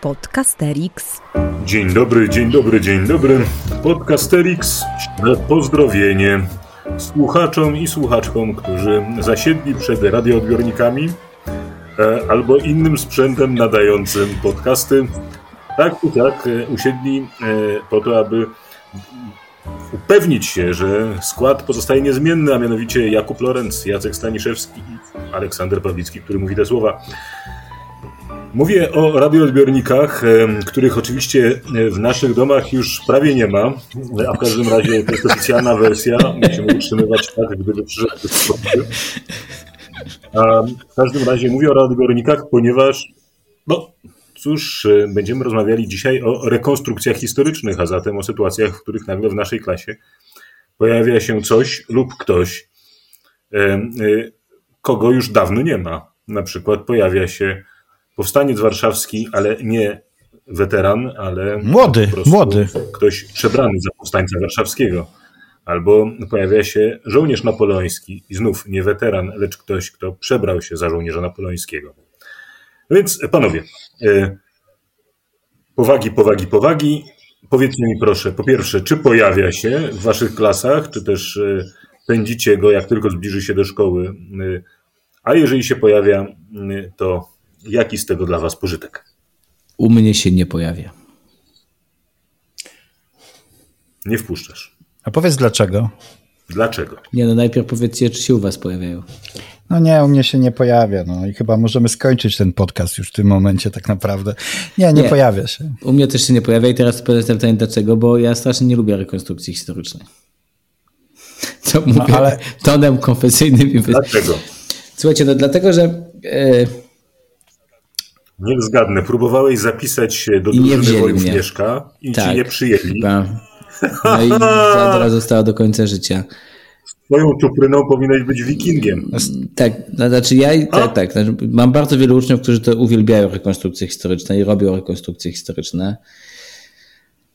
Podcasterix. Dzień dobry, dzień dobry, dzień dobry. Podcasterix, pozdrowienie słuchaczom i słuchaczkom, którzy zasiedli przed radioodbiornikami e, albo innym sprzętem nadającym podcasty. Tak tak e, usiedli e, po to, aby upewnić się, że skład pozostaje niezmienny, a mianowicie Jakub Lorenz, Jacek Staniszewski i Aleksander Pawlicki, który mówi te słowa. Mówię o radioodbiornikach, których oczywiście w naszych domach już prawie nie ma, a w każdym razie to jest oficjalna wersja. Musimy utrzymywać tak, gdyby przyszedł A w każdym razie mówię o radioodbiornikach, ponieważ no, cóż, będziemy rozmawiali dzisiaj o rekonstrukcjach historycznych, a zatem o sytuacjach, w których nagle w naszej klasie pojawia się coś lub ktoś, kogo już dawno nie ma. Na przykład pojawia się powstaniec warszawski, ale nie weteran, ale młody, młody. ktoś przebrany za powstańca warszawskiego. Albo pojawia się żołnierz napoleoński i znów nie weteran, lecz ktoś, kto przebrał się za żołnierza napoleońskiego. Więc panowie, e, powagi, powagi, powagi. Powiedzcie mi proszę, po pierwsze, czy pojawia się w waszych klasach, czy też e, pędzicie go, jak tylko zbliży się do szkoły, e, a jeżeli się pojawia, to Jaki z tego dla Was pożytek? U mnie się nie pojawia. Nie wpuszczasz. A powiedz dlaczego? Dlaczego? Nie, no najpierw powiedzcie, czy się u Was pojawiają. No nie, u mnie się nie pojawia. No i chyba możemy skończyć ten podcast już w tym momencie tak naprawdę. Nie, nie, nie. pojawia się. U mnie też się nie pojawia i teraz odpowiem pytanie dlaczego, bo ja strasznie nie lubię rekonstrukcji historycznej. To mówię no, ale... tonem konfesyjnym. Dlaczego? Słuchajcie, no dlatego, że... Yy Niech zgadnę, próbowałeś zapisać się do I drużyny Wojów Mieszka i tak, ci nie przyjęli. Chyba. No i zadra została do końca życia. Twoją czupryną powinieneś być wikingiem. Tak, no, znaczy ja tak, tak znaczy mam bardzo wielu uczniów, którzy to uwielbiają rekonstrukcje historyczne i robią rekonstrukcje historyczne.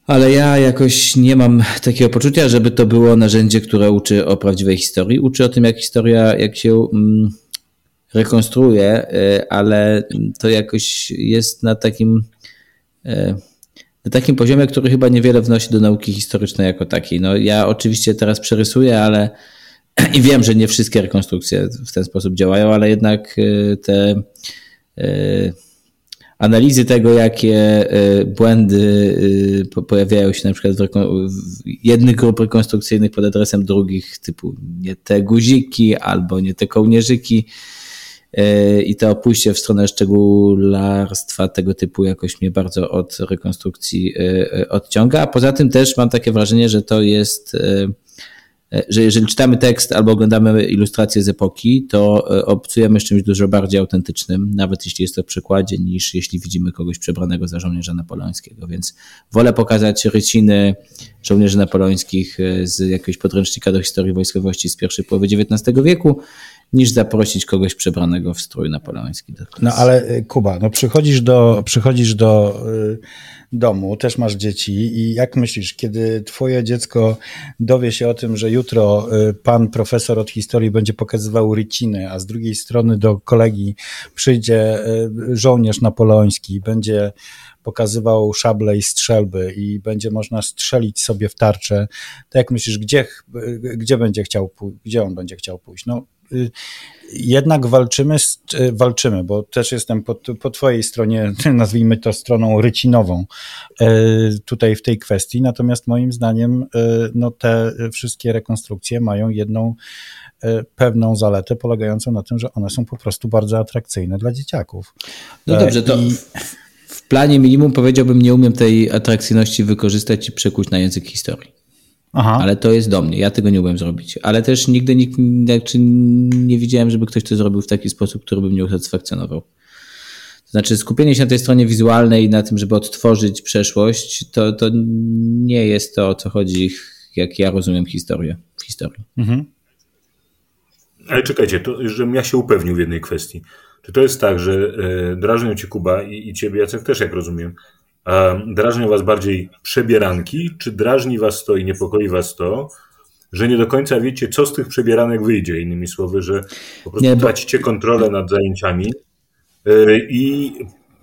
Ale ja jakoś nie mam takiego poczucia, żeby to było narzędzie, które uczy o prawdziwej historii. Uczy o tym, jak historia, jak się mm, rekonstruuje, ale to jakoś jest na takim, y, na takim poziomie, który chyba niewiele wnosi do nauki historycznej jako takiej. No, ja oczywiście teraz przerysuję, ale i wiem, że nie wszystkie rekonstrukcje w ten sposób działają, ale jednak y, te analizy tego, jakie błędy pojawiają się na przykład w jednych grup rekonstrukcyjnych pod adresem drugich, typu nie te guziki albo nie te kołnierzyki, i to pójście w stronę szczególarstwa tego typu jakoś mnie bardzo od rekonstrukcji e, e, odciąga. A poza tym też mam takie wrażenie, że to jest e, że jeżeli czytamy tekst albo oglądamy ilustrację z epoki, to obcujemy z czymś dużo bardziej autentycznym, nawet jeśli jest to w przykładzie, niż jeśli widzimy kogoś przebranego za żołnierza napoleońskiego. Więc wolę pokazać ryciny żołnierzy napoleońskich z jakiegoś podręcznika do historii wojskowości z pierwszej połowy XIX wieku, niż zaprosić kogoś przebranego w strój napoleoński. No ale y, Kuba, no przychodzisz do, przychodzisz do y, domu, też masz dzieci i jak myślisz, kiedy twoje dziecko dowie się o tym, że jutro y, pan profesor od historii będzie pokazywał ryciny, a z drugiej strony do kolegi przyjdzie żołnierz napoleoński, będzie pokazywał szable i strzelby i będzie można strzelić sobie w tarczę, to jak myślisz, gdzie, gdzie będzie chciał, gdzie on będzie chciał pójść? No, jednak walczymy, y, walczymy, bo też jestem po, po twojej stronie, nazwijmy to stroną rycinową y, tutaj w tej kwestii, natomiast moim zdaniem no, te wszystkie rekonstrukcje mają jedną pewną zaletę polegającą na tym, że one są po prostu bardzo atrakcyjne dla dzieciaków. No dobrze, to I... w planie minimum powiedziałbym, nie umiem tej atrakcyjności wykorzystać i przekuć na język historii. Aha. Ale to jest do mnie. Ja tego nie umiem zrobić. Ale też nigdy nikt, znaczy nie widziałem, żeby ktoś to zrobił w taki sposób, który by mnie usatysfakcjonował. To znaczy, skupienie się na tej stronie wizualnej, na tym, żeby odtworzyć przeszłość, to, to nie jest to, o co chodzi, jak ja rozumiem historię w historii. Mhm. Ale czekajcie, to, żebym ja się upewnił w jednej kwestii. Czy to jest tak, że e, drażnią cię Kuba i, i ciebie, Jacek, też jak rozumiem, Drażnią was bardziej przebieranki, czy drażni was to i niepokoi was to, że nie do końca wiecie, co z tych przebieranek wyjdzie? Innymi słowy, że po prostu nie, bo... tracicie kontrolę nad zajęciami y, i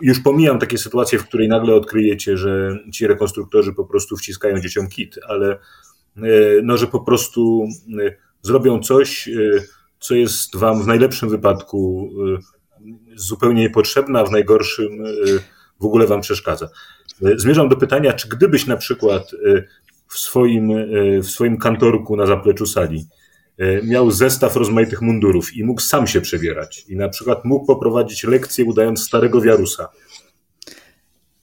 już pomijam takie sytuacje, w której nagle odkryjecie, że ci rekonstruktorzy po prostu wciskają dzieciom kit, ale no, że po prostu zrobią coś, co jest wam w najlepszym wypadku zupełnie niepotrzebne, a w najgorszym w ogóle wam przeszkadza. Zmierzam do pytania, czy gdybyś na przykład w swoim, w swoim kantorku na zapleczu sali E, miał zestaw rozmaitych mundurów i mógł sam się przebierać. I na przykład mógł poprowadzić lekcję udając starego wiarusa.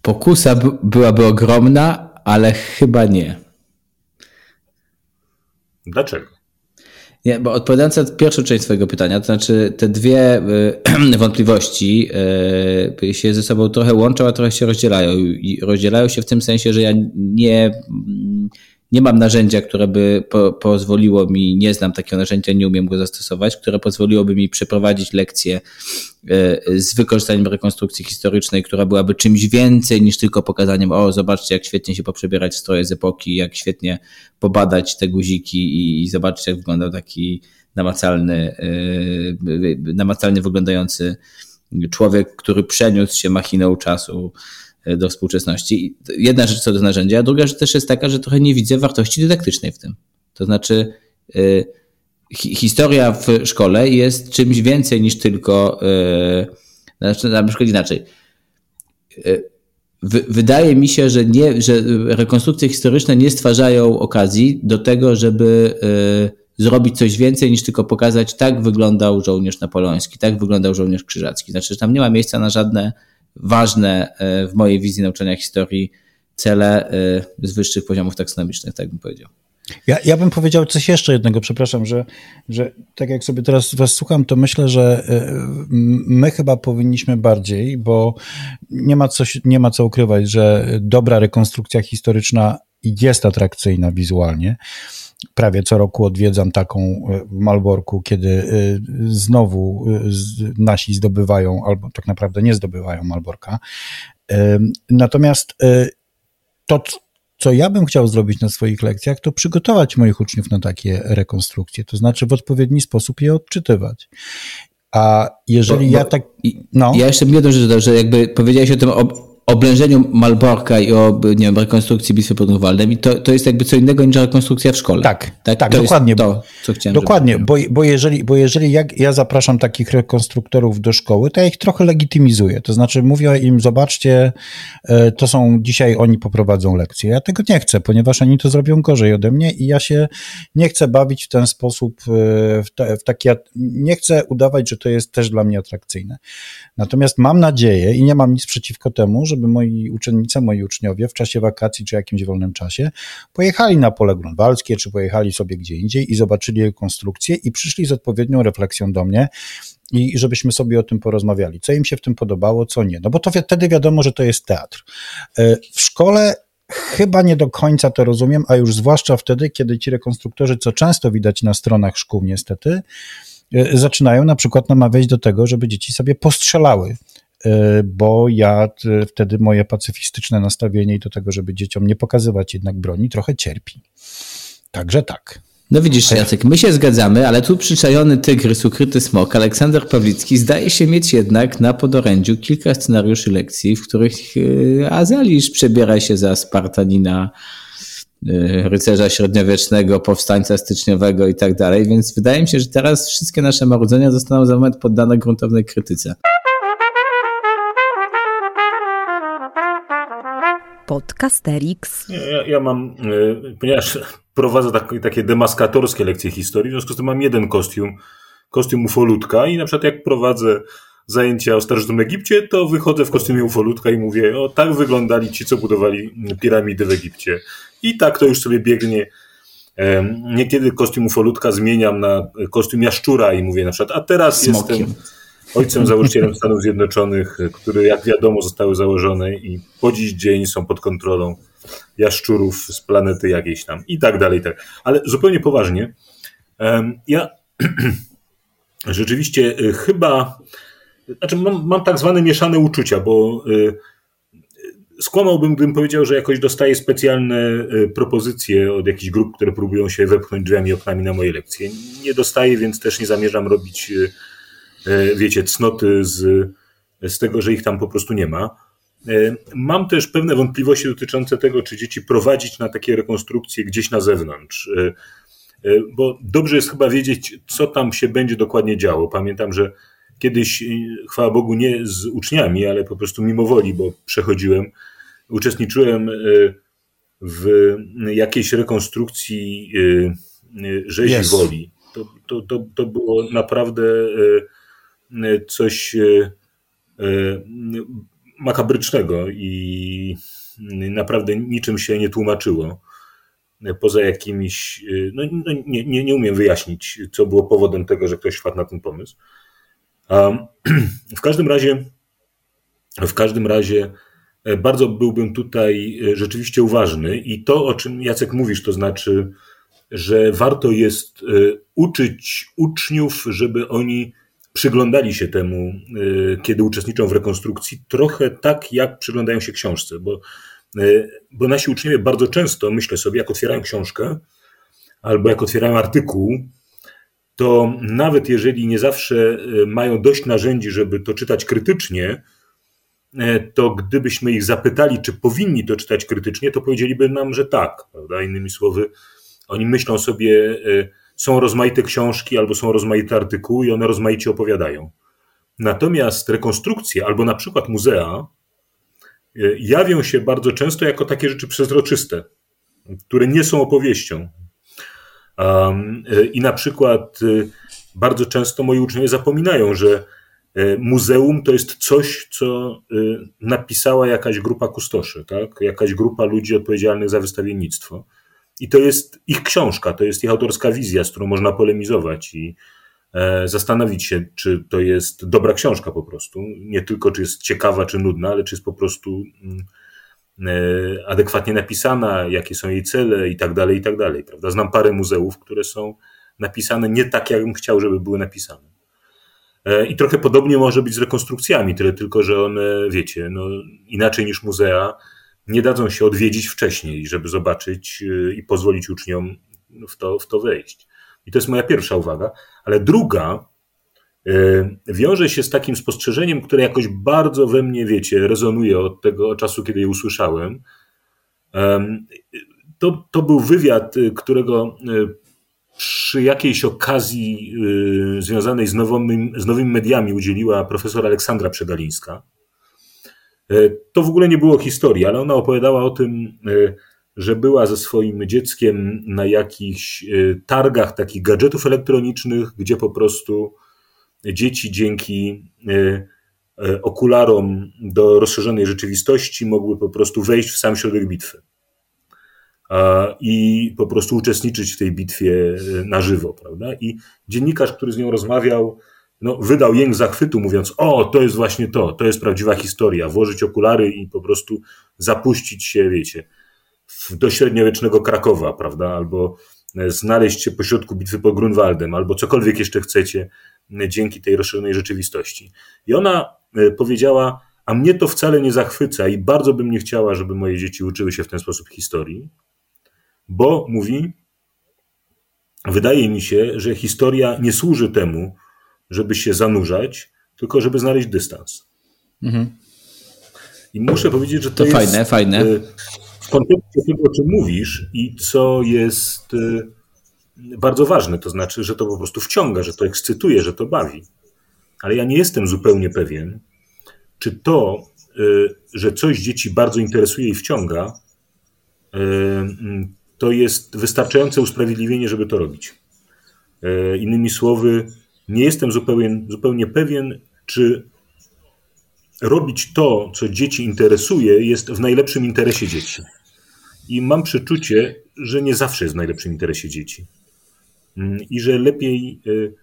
Pokusa byłaby ogromna, ale chyba nie. Dlaczego? Nie, bo odpowiadając na pierwszą część swojego pytania, to znaczy te dwie y, wątpliwości y, się ze sobą trochę łączą, a trochę się rozdzielają. I rozdzielają się w tym sensie, że ja nie, nie mam narzędzia, które by po, pozwoliło mi, nie znam takiego narzędzia, nie umiem go zastosować, które pozwoliłoby mi przeprowadzić lekcję e, z wykorzystaniem rekonstrukcji historycznej, która byłaby czymś więcej niż tylko pokazaniem, o zobaczcie jak świetnie się poprzebierać stroje z epoki, jak świetnie pobadać te guziki i, i zobaczcie jak wyglądał taki namacalny, e, namacalnie wyglądający człowiek, który przeniósł się machiną czasu do współczesności. Jedna rzecz co do narzędzia, a druga rzecz też jest taka, że trochę nie widzę wartości dydaktycznej w tym. To znaczy, y, historia w szkole jest czymś więcej niż tylko, y, na przykład inaczej. Wydaje mi się, że, nie, że rekonstrukcje historyczne nie stwarzają okazji do tego, żeby zrobić coś więcej niż tylko pokazać, tak wyglądał żołnierz napoleoński, tak wyglądał żołnierz krzyżacki. Znaczy, że tam nie ma miejsca na żadne ważne e, w mojej wizji nauczania historii cele e, z wyższych poziomów taksonomicznych, tak bym powiedział. Ja, ja bym powiedział coś jeszcze jednego, przepraszam, że, że tak jak sobie teraz was słucham, to myślę, że e, my chyba powinniśmy bardziej, bo nie ma, co, nie ma co ukrywać, że dobra rekonstrukcja historyczna jest atrakcyjna wizualnie. Prawie co roku odwiedzam taką e, w Malborku, kiedy e, znowu e, nasi zdobywają, albo tak naprawdę nie zdobywają Malborka. Natomiast to, co ja bym chciał zrobić na swoich lekcjach, to przygotować moich uczniów na takie rekonstrukcje, to znaczy w odpowiedni sposób je odczytywać. A jeżeli bo, ja tak. No. Ja jeszcze jedną rzecz dodam, że jakby powiedziałeś o tym oblężeniu Malborka i o nie wiem, rekonstrukcji bitwy pod Grunwaldem i to, to jest jakby co innego niż rekonstrukcja w szkole. Tak, tak, tak dokładnie. to, co chciałem Dokładnie, bo, bo jeżeli, bo jeżeli ja, ja zapraszam takich rekonstruktorów do szkoły, to ja ich trochę legitymizuję. To znaczy mówię im, zobaczcie, e, to są dzisiaj oni poprowadzą lekcje. Ja tego nie chcę, ponieważ oni to zrobią gorzej ode mnie i ja się nie chcę bawić w ten sposób, e, w, te, w taki, nie chcę udawać, że to jest też dla mnie atrakcyjne. Natomiast mam nadzieję i nie mam nic przeciwko temu, żeby moi uczennice, moi uczniowie w czasie wakacji czy jakimś wolnym czasie pojechali na pole grunwaldzkie, czy pojechali sobie gdzie indziej i zobaczyli konstrukcję i przyszli z odpowiednią refleksją do mnie i żebyśmy sobie o tym porozmawiali, co im się w tym podobało, co nie. No bo to wtedy wiadomo, że to jest teatr. E, w szkole chyba nie do końca to rozumiem, a już zwłaszcza wtedy, kiedy ci rekonstruktorzy, co często widać na stronach szkół niestety, e, zaczynają na przykład namawiać do tego, żeby dzieci sobie postrzelały bo ja wtedy moje pacyfistyczne nastawienie i do tego, żeby dzieciom nie pokazywać jednak broni, trochę cierpi. Także tak. No widzisz, Jacek, my się zgadzamy, ale tu przyczajony tygrys, ukryty smok, Aleksander Pawlicki zdaje się mieć jednak na podorędziu kilka scenariuszy lekcji, w których e, Azalisz przebiera się za Spartanina, rycerza średniowiecznego, powstańca styczniowego i tak dalej, więc wydaje mi się, że teraz wszystkie nasze marudzenia zostaną za moment poddane gruntownej krytyce. Podcasterix. Ja, ja mam, e, ponieważ prowadzę tak, takie demaskatorskie lekcje historii, w związku z tym mam jeden kostium, kostium ufolutka i na przykład jak prowadzę zajęcia o starożytnym Egipcie, to wychodzę w kostiumie ufolutka i mówię, o tak wyglądali ci, co budowali piramidy w Egipcie. I tak to już sobie biegnie. Niekiedy kostium ufolutka zmieniam na kostium jaszczura i mówię na przykład, a teraz Smokiem. jestem ojcem założycielem Stanów Zjednoczonych, które jak wiadomo zostały założone i po dziś dzień są pod kontrolą jaszczurów z planety jakiejś tam i tak dalej. Tak. Ale zupełnie poważnie, ja rzeczywiście y, chyba, znaczy mam, mam tak zwane mieszane uczucia, bo y, skłamałbym, gdybym powiedział, że jakoś dostaję specjalne y, propozycje od jakichś grup, które próbują się wepchnąć drzwiami i oknami na moje lekcje. Nie dostaję, więc też nie zamierzam robić, wiecie, cnoty z z tego, że ich tam po prostu nie ma. Mam też pewne wątpliwości dotyczące tego, czy dzieci prowadzić na takie rekonstrukcje gdzieś na zewnątrz, bo dobrze jest chyba wiedzieć, co tam się będzie dokładnie działo. Pamiętam, że kiedyś, chwała Bogu, nie z uczniami, ale po prostu mimo woli, bo przechodziłem, uczestniczyłem w jakiejś rekonstrukcji rzezi yes. woli. To, to, to, to było naprawdę coś makabrycznego i naprawdę niczym się nie tłumaczyło. Poza jakimiś. No, no nie, nie, nie umiem wyjaśnić, co było powodem tego, że ktoś wpadł na ten pomysł. W każdym razie, w każdym razie e, bardzo byłbym tutaj e, rzeczywiście uważny i to, o czym Jacek mówisz, to znaczy, że warto jest e, uczyć uczniów, żeby oni przyglądali się temu, kiedy uczestniczą w rekonstrukcji, trochę tak, jak przyglądają się książce, bo, bo nasi uczniowie bardzo często, myślę sobie, jak otwierają książkę albo jak otwierają artykuł, to nawet jeżeli nie zawsze e, mają dość narzędzi, żeby to czytać krytycznie, to gdybyśmy ich zapytali, czy powinni to czytać krytycznie, to powiedzieliby nam, że tak. Prawda? Innymi słowy, oni myślą sobie, są rozmaite książki albo są rozmaite artykuły i one rozmaicie opowiadają. Natomiast rekonstrukcje albo na przykład muzea jawią się bardzo często jako takie rzeczy przezroczyste, które nie są opowieścią, E, I na przykład e, bardzo często moi uczniowie zapominają, że e, muzeum to jest coś, co napisała jakaś grupa kustoszy, tak? jakaś grupa ludzi odpowiedzialnych za wystawiennictwo. I to jest ich książka, to jest ich autorska wizja, z którą można polemizować i zastanowić się, czy to jest dobra książka po prostu. Nie tylko, czy jest ciekawa, czy nudna, ale czy jest po prostu mm, E, adekwatnie napisana, jakie są jej cele i tak dalej, i tak dalej. Prawda? Znam parę muzeów, które są napisane nie tak, jakbym chciał, żeby były napisane. E, I trochę podobnie może być z rekonstrukcjami, tyle tylko, że one, wiecie, no, inaczej niż muzea, nie dadzą się odwiedzić wcześniej, żeby zobaczyć e, i pozwolić uczniom w to, w to wejść. I to jest moja pierwsza uwaga. Ale druga E, wiąże się z takim spostrzeżeniem, które jakoś bardzo we mnie, wiecie, rezonuje od tego czasu, kiedy je usłyszałem. To, to był wywiad, y, którego y, przy jakiejś okazji y, związanej z, nowymi, z nowymi mediami udzieliła profesor Aleksandra Przedalińska. E, to w ogóle nie było historii, ale ona opowiadała o tym, że była ze swoim dzieckiem na jakichś targach takich gadżetów elektronicznych, gdzie po prostu dzieci dzięki e, e, okularom do rozszerzonej rzeczywistości mogły po prostu wejść w sam środek bitwy i po prostu uczestniczyć w tej bitwie e, na żywo, prawda? I dziennikarz, który z nią rozmawiał, no, wydał jęk zachwytu, mówiąc: O, to jest właśnie to, to jest prawdziwa historia. Włożyć okulary i po prostu zapuścić się, wiecie, do średniowiecznego Krakowa, prawda? Albo znaleźć się pośrodku bitwy pod Grunwaldem, albo cokolwiek jeszcze chcecie, dzięki tej rozszerzonej rzeczywistości. I ona e, powiedziała, a mnie to wcale nie zachwyca i bardzo bym nie chciała, żeby moje dzieci uczyły się w ten sposób historii, bo mówi, wydaje mi się, że historia nie służy temu, żeby się zanurzać, tylko żeby znaleźć dystans. Mhm. I muszę powiedzieć, że to, to jest fajne, fajne. E, w kontekście tego, o czym mówisz i co jest e, bardzo ważne, to znaczy, że to po prostu wciąga, że to ekscytuje, że to bawi. Ale ja nie jestem zupełnie pewien, czy to, y, że coś dzieci bardzo interesuje i wciąga, y, to jest wystarczające usprawiedliwienie, żeby to robić. Y, innymi słowy, nie jestem zupełnie, zupełnie pewien, czy robić to, co dzieci interesuje, jest w najlepszym interesie dzieci. I mam przeczucie, że nie zawsze jest w najlepszym interesie dzieci. Mm, i że lepiej y,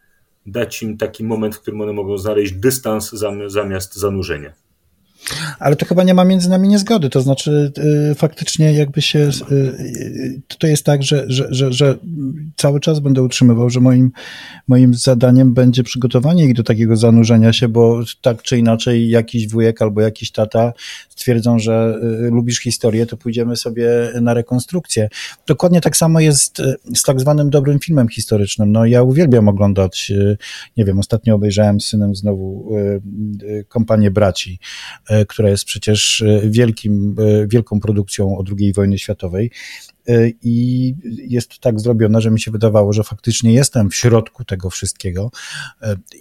dać im taki moment, w którym one mogą znaleźć dystans zamiast zanurzenia. Ale to chyba nie ma między nami niezgody. To znaczy, y, faktycznie, jakby się. Y, y, to jest tak, że, że, że, że, cały czas będę utrzymywał, że moim, moim zadaniem będzie przygotowanie ich do takiego zanurzenia się, bo tak czy inaczej, jakiś wujek albo jakiś tata stwierdzą, że lubisz historię, to pójdziemy sobie na rekonstrukcję. Dokładnie tak samo jest z tak zwanym dobrym filmem historycznym. No, ja uwielbiam oglądać, nie wiem, ostatnio obejrzałem z synem znowu kompanię braci która jest przecież e, wielkim, e, wielką produkcją o II wojny światowej. I jest tak zrobiona, że mi się wydawało, że faktycznie jestem w środku tego wszystkiego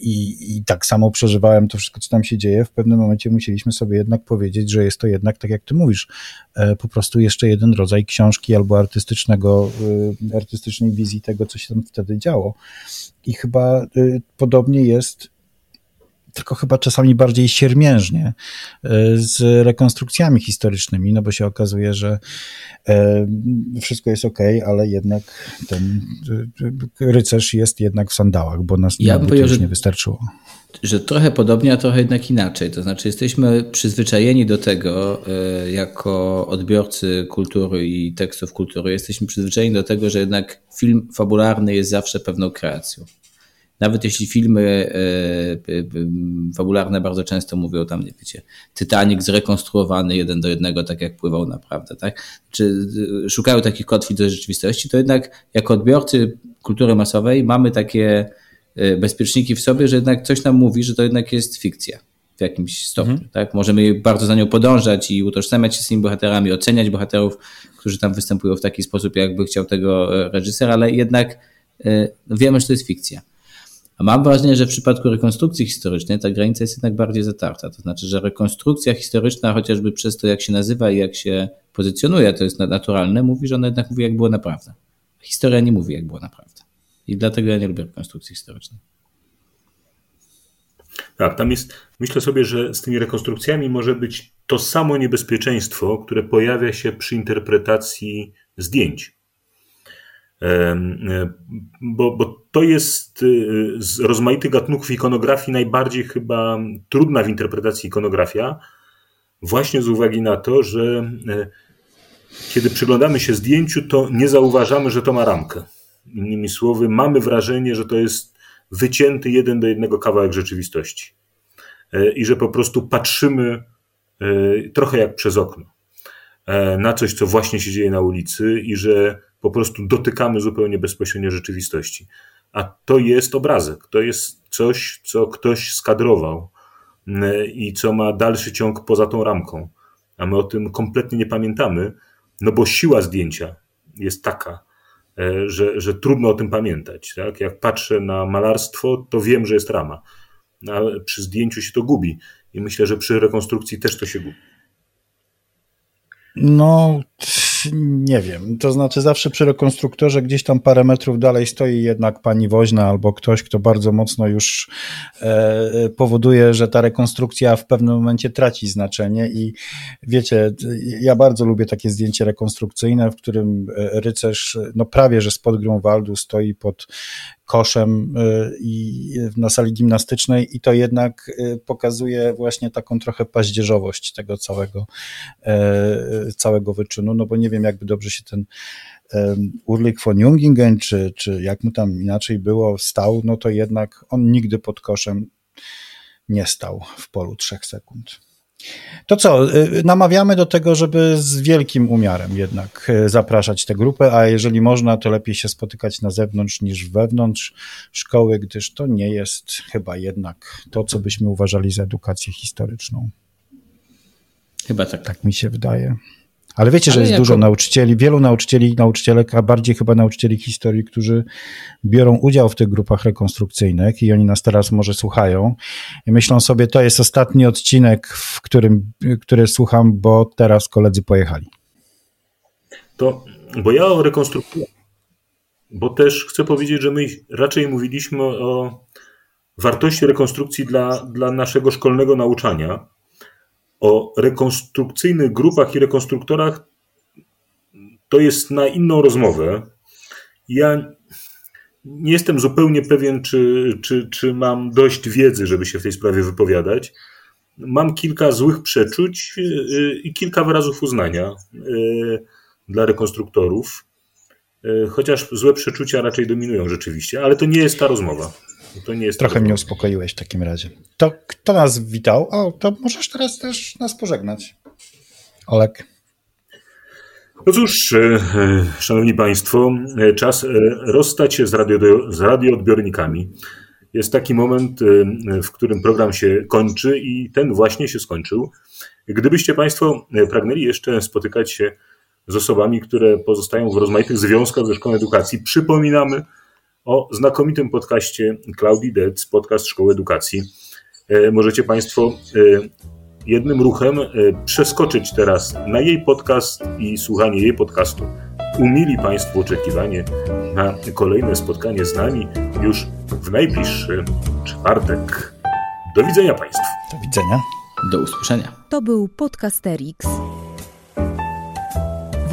i, i tak samo przeżywałem to wszystko, co tam się dzieje. W pewnym momencie musieliśmy sobie jednak powiedzieć, że jest to jednak, tak jak ty mówisz, po prostu jeszcze jeden rodzaj książki albo artystycznego, artystycznej wizji tego, co się tam wtedy działo. I chyba podobnie jest tylko chyba czasami bardziej siermiężnie e, z rekonstrukcjami historycznymi, no bo się okazuje, że e, wszystko jest ok, ale jednak ten e, rycerz jest jednak w sandałach, bo nas ja bym powiedział, że, nie wystarczyło. Że trochę podobnie, a trochę jednak inaczej. To znaczy, jesteśmy przyzwyczajeni do tego, jako odbiorcy kultury i tekstów kultury, jesteśmy przyzwyczajeni do tego, że jednak film fabularny jest zawsze pewną kreacją. Nawet jeśli filmy e, e, fabularne bardzo często mówią tam, nie wiecie, Titanic zrekonstruowany jeden do jednego, tak jak pływał naprawdę, tak? Czy e, szukają takich kotwic do rzeczywistości, to jednak jako odbiorcy kultury masowej mamy takie bezpieczniki w sobie, że jednak coś nam mówi, że to jednak jest fikcja w jakimś stopniu. Mhm. Tak? Możemy bardzo za nią podążać i utożsamiać się z tymi bohaterami, oceniać bohaterów, którzy tam występują w taki sposób, jakby chciał tego reżyser, ale jednak wiemy, że to jest fikcja. A mam wrażenie, że w przypadku rekonstrukcji historycznej ta granica jest jednak bardziej zatarta. To znaczy, że rekonstrukcja historyczna, chociażby przez to, jak się nazywa i jak się pozycjonuje, to jest naturalne, mówi, że ona jednak mówi, jak było naprawdę. Historia nie mówi, jak było naprawdę. I dlatego ja nie lubię rekonstrukcji historycznej. Tak, tam jest, myślę sobie, że z tymi rekonstrukcjami może być to samo niebezpieczeństwo, które pojawia się przy interpretacji zdjęć. E, bo, bo to jest y, z rozmaitych gatunków ikonografii najbardziej chyba trudna w interpretacji ikonografia, właśnie z uwagi na to, że e, kiedy przyglądamy się zdjęciu, to nie zauważamy, że to ma ramkę. Innymi słowy, mamy wrażenie, że to jest wycięty jeden do jednego kawałek rzeczywistości. E, I że po prostu patrzymy trochę jak przez okno na coś, co właśnie się dzieje na ulicy, i że po prostu dotykamy zupełnie bezpośrednio rzeczywistości. A to jest obrazek, to jest coś, co ktoś skadrował mm, i co ma dalszy ciąg poza tą ramką. A my o tym kompletnie nie pamiętamy, no bo siła zdjęcia jest taka, e, że, że trudno o tym pamiętać. Tak? Jak patrzę na malarstwo, to wiem, że jest rama, ale przy zdjęciu się to gubi. I myślę, że przy rekonstrukcji też to się gubi. No, nie wiem. To znaczy, zawsze przy rekonstruktorze gdzieś tam parę metrów dalej stoi jednak pani woźna albo ktoś, kto bardzo mocno już e, powoduje, że ta rekonstrukcja w pewnym momencie traci znaczenie. I wiecie, ja bardzo lubię takie zdjęcie rekonstrukcyjne, w którym rycerz, no prawie że spod Grunwaldu stoi pod koszem y, i na sali gimnastycznej i to jednak y, pokazuje właśnie taką trochę paździerzowość tego całego, e, całego wyczynu, no bo nie wiem jakby dobrze się ten Urlik von Jungingen, czy, czy jak mu tam inaczej było, stał, no to jednak on nigdy pod koszem nie stał w polu trzech sekund. To co, y, namawiamy do tego, żeby z wielkim umiarem jednak y, zapraszać tę grupę, a jeżeli można, to lepiej się spotykać na zewnątrz niż wewnątrz szkoły, gdyż to nie jest chyba jednak to, co byśmy uważali za edukację historyczną. Chyba tak. Tak mi się wydaje. Ale wiecie, że jest jako... dużo nauczycieli, wielu nauczycieli i nauczycielek, a bardziej chyba nauczycieli historii, którzy biorą udział w tych grupach rekonstrukcyjnych i oni nas teraz może słuchają i myślą sobie, to jest ostatni odcinek, w którym, który słucham, bo teraz koledzy pojechali. To, bo ja o rekonstrukcji, bo też chcę powiedzieć, że my raczej mówiliśmy o wartości rekonstrukcji dla, dla naszego szkolnego nauczania, o rekonstrukcyjnych grupach i rekonstruktorach to jest na inną rozmowę. Ja nie jestem zupełnie pewien, czy, czy, czy mam dość wiedzy, żeby się w tej sprawie wypowiadać. mam kilka złych przeczuć y, i kilka wyrazów uznania dla rekonstruktorów. Chociaż złe przeczucia raczej dominują rzeczywiście, ale to nie jest ta rozmowa. To nie jest Trochę mnie uspokoiłeś w takim razie. To kto nas witał? O, to możesz teraz też nas pożegnać. Olek. No cóż, e, e, szanowni państwo, e, czas rozstać się z, radio, z radioodbiornikami. Jest taki moment, w którym program się kończy i ten właśnie się skończył. Gdybyście państwo pragnęli jeszcze spotykać się z osobami, które pozostają w rozmaitych związkach ze Szkołą Edukacji, przypominamy o znakomitym podcaście Claudii Dec, podcast Szkoły Edukacji. Możecie państwo jednym ruchem e, przeskoczyć teraz na jej podcast i słuchanie jej podcastu. Umili Państwo oczekiwanie na kolejne spotkanie z nami już w najbliższy czwartek. Do widzenia Państwu. Do widzenia. Do usłyszenia. To był Podcasterix.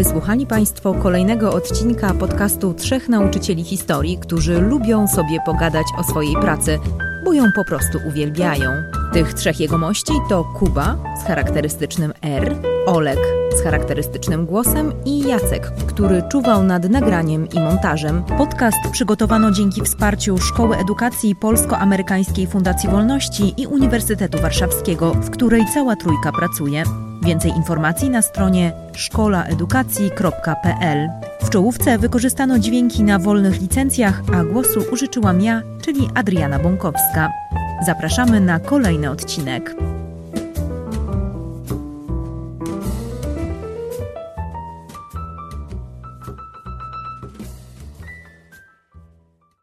Wysłuchali Państwo kolejnego odcinka podcastu Trzech Nauczycieli Historii, którzy lubią sobie pogadać o swojej pracy, bo ją po prostu uwielbiają. Tych trzech jegomości to Kuba z charakterystycznym R, Olek z charakterystycznym głosem i Jacek, który czuwał nad nagraniem i montażem. Podcast przygotowano dzięki wsparciu Szkoły Edukacji Polsko-Amerykańskiej Fundacji Wolności i Uniwersytetu Warszawskiego, w której cała trójka pracuje. Więcej informacji na stronie szkolaedukacji.pl. W czołówce wykorzystano dźwięki na wolnych licencjach, a głosu użyczyłam ja, czyli Adriana Bąkowska. Zapraszamy na kolejny odcinek.